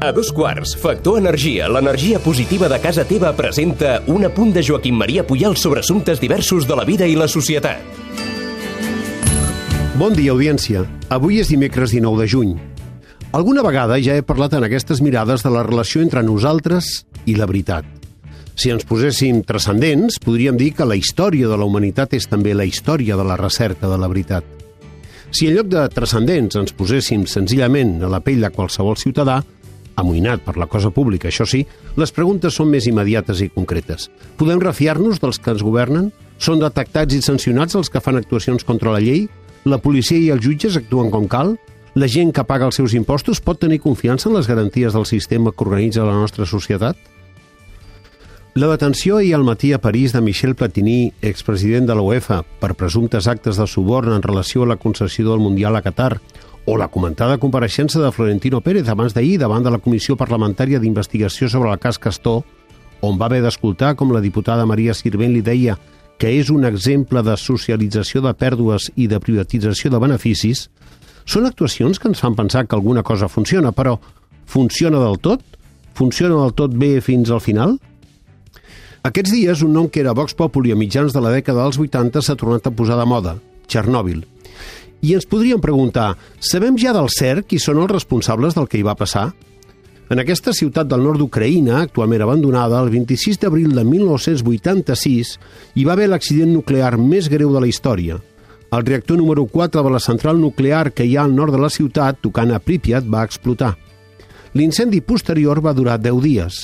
A dos quarts, Factor Energia, l'energia positiva de casa teva presenta un apunt de Joaquim Maria Puyal sobre assumptes diversos de la vida i la societat. Bon dia, audiència. Avui és dimecres 19 de juny. Alguna vegada ja he parlat en aquestes mirades de la relació entre nosaltres i la veritat. Si ens poséssim transcendents, podríem dir que la història de la humanitat és també la història de la recerca de la veritat. Si en lloc de transcendents ens poséssim senzillament a la pell de qualsevol ciutadà, amoïnat per la cosa pública, això sí, les preguntes són més immediates i concretes. Podem refiar-nos dels que ens governen? Són detectats i sancionats els que fan actuacions contra la llei? La policia i els jutges actuen com cal? La gent que paga els seus impostos pot tenir confiança en les garanties del sistema que organitza la nostra societat? La detenció ahir al matí a París de Michel Platini, expresident de la UEFA, per presumptes actes de suborn en relació a la concessió del Mundial a Qatar, o la comentada compareixença de Florentino Pérez abans d'ahir davant de la Comissió Parlamentària d'Investigació sobre el cas Castor, on va haver d'escoltar com la diputada Maria Sirvent li deia que és un exemple de socialització de pèrdues i de privatització de beneficis, són actuacions que ens fan pensar que alguna cosa funciona, però funciona del tot? Funciona del tot bé fins al final? Aquests dies, un nom que era Vox Populi a mitjans de la dècada dels 80 s'ha tornat a posar de moda, Txernòbil. I ens podríem preguntar, sabem ja del cert qui són els responsables del que hi va passar? En aquesta ciutat del nord d'Ucraïna, actualment abandonada, el 26 d'abril de 1986, hi va haver l'accident nuclear més greu de la història. El reactor número 4 de la central nuclear que hi ha al nord de la ciutat, tocant a Pripyat, va explotar. L'incendi posterior va durar 10 dies.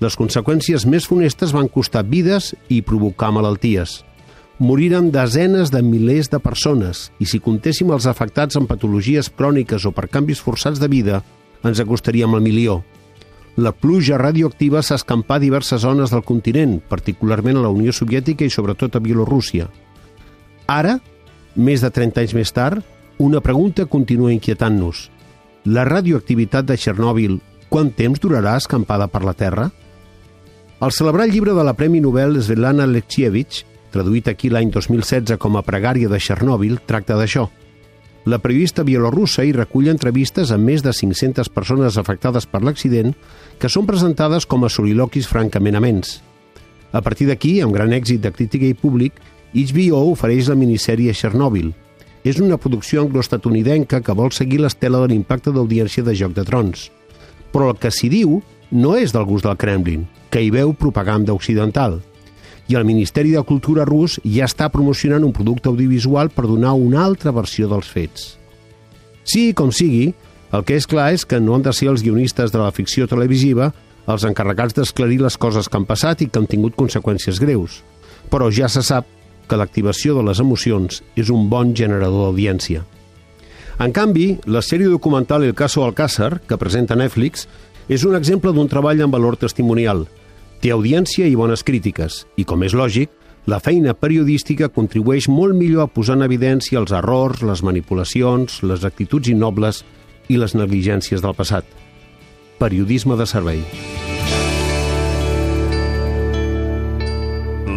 Les conseqüències més funestes van costar vides i provocar malalties moriren desenes de milers de persones i si comptéssim els afectats amb patologies cròniques o per canvis forçats de vida, ens acostaríem al milió. La pluja radioactiva s'escampà a diverses zones del continent, particularment a la Unió Soviètica i sobretot a Bielorússia. Ara, més de 30 anys més tard, una pregunta continua inquietant-nos. La radioactivitat de Txernòbil, quant temps durarà escampada per la Terra? Al celebrar el llibre de la Premi Nobel Svetlana Alexievich, traduït aquí l'any 2016 com a Pregària de Txernòbil, tracta d'això. La periodista bielorussa hi recull entrevistes amb més de 500 persones afectades per l'accident que són presentades com a soliloquis francament amens. A partir d'aquí, amb gran èxit de crítica i públic, HBO ofereix la minissèrie Chernobyl. És una producció anglo-estatunidenca que vol seguir l'estela de l'impacte d'audiència de Joc de Trons. Però el que s'hi diu no és del gust del Kremlin, que hi veu propaganda occidental – i el Ministeri de Cultura rus ja està promocionant un producte audiovisual per donar una altra versió dels fets. Sí, com sigui, el que és clar és que no han de ser els guionistes de la ficció televisiva els encarregats d'esclarir les coses que han passat i que han tingut conseqüències greus. Però ja se sap que l'activació de les emocions és un bon generador d'audiència. En canvi, la sèrie documental El caso Alcázar, que presenta Netflix, és un exemple d'un treball amb valor testimonial – Té audiència i bones crítiques, i com és lògic, la feina periodística contribueix molt millor a posar en evidència els errors, les manipulacions, les actituds innobles i les negligències del passat. Periodisme de servei.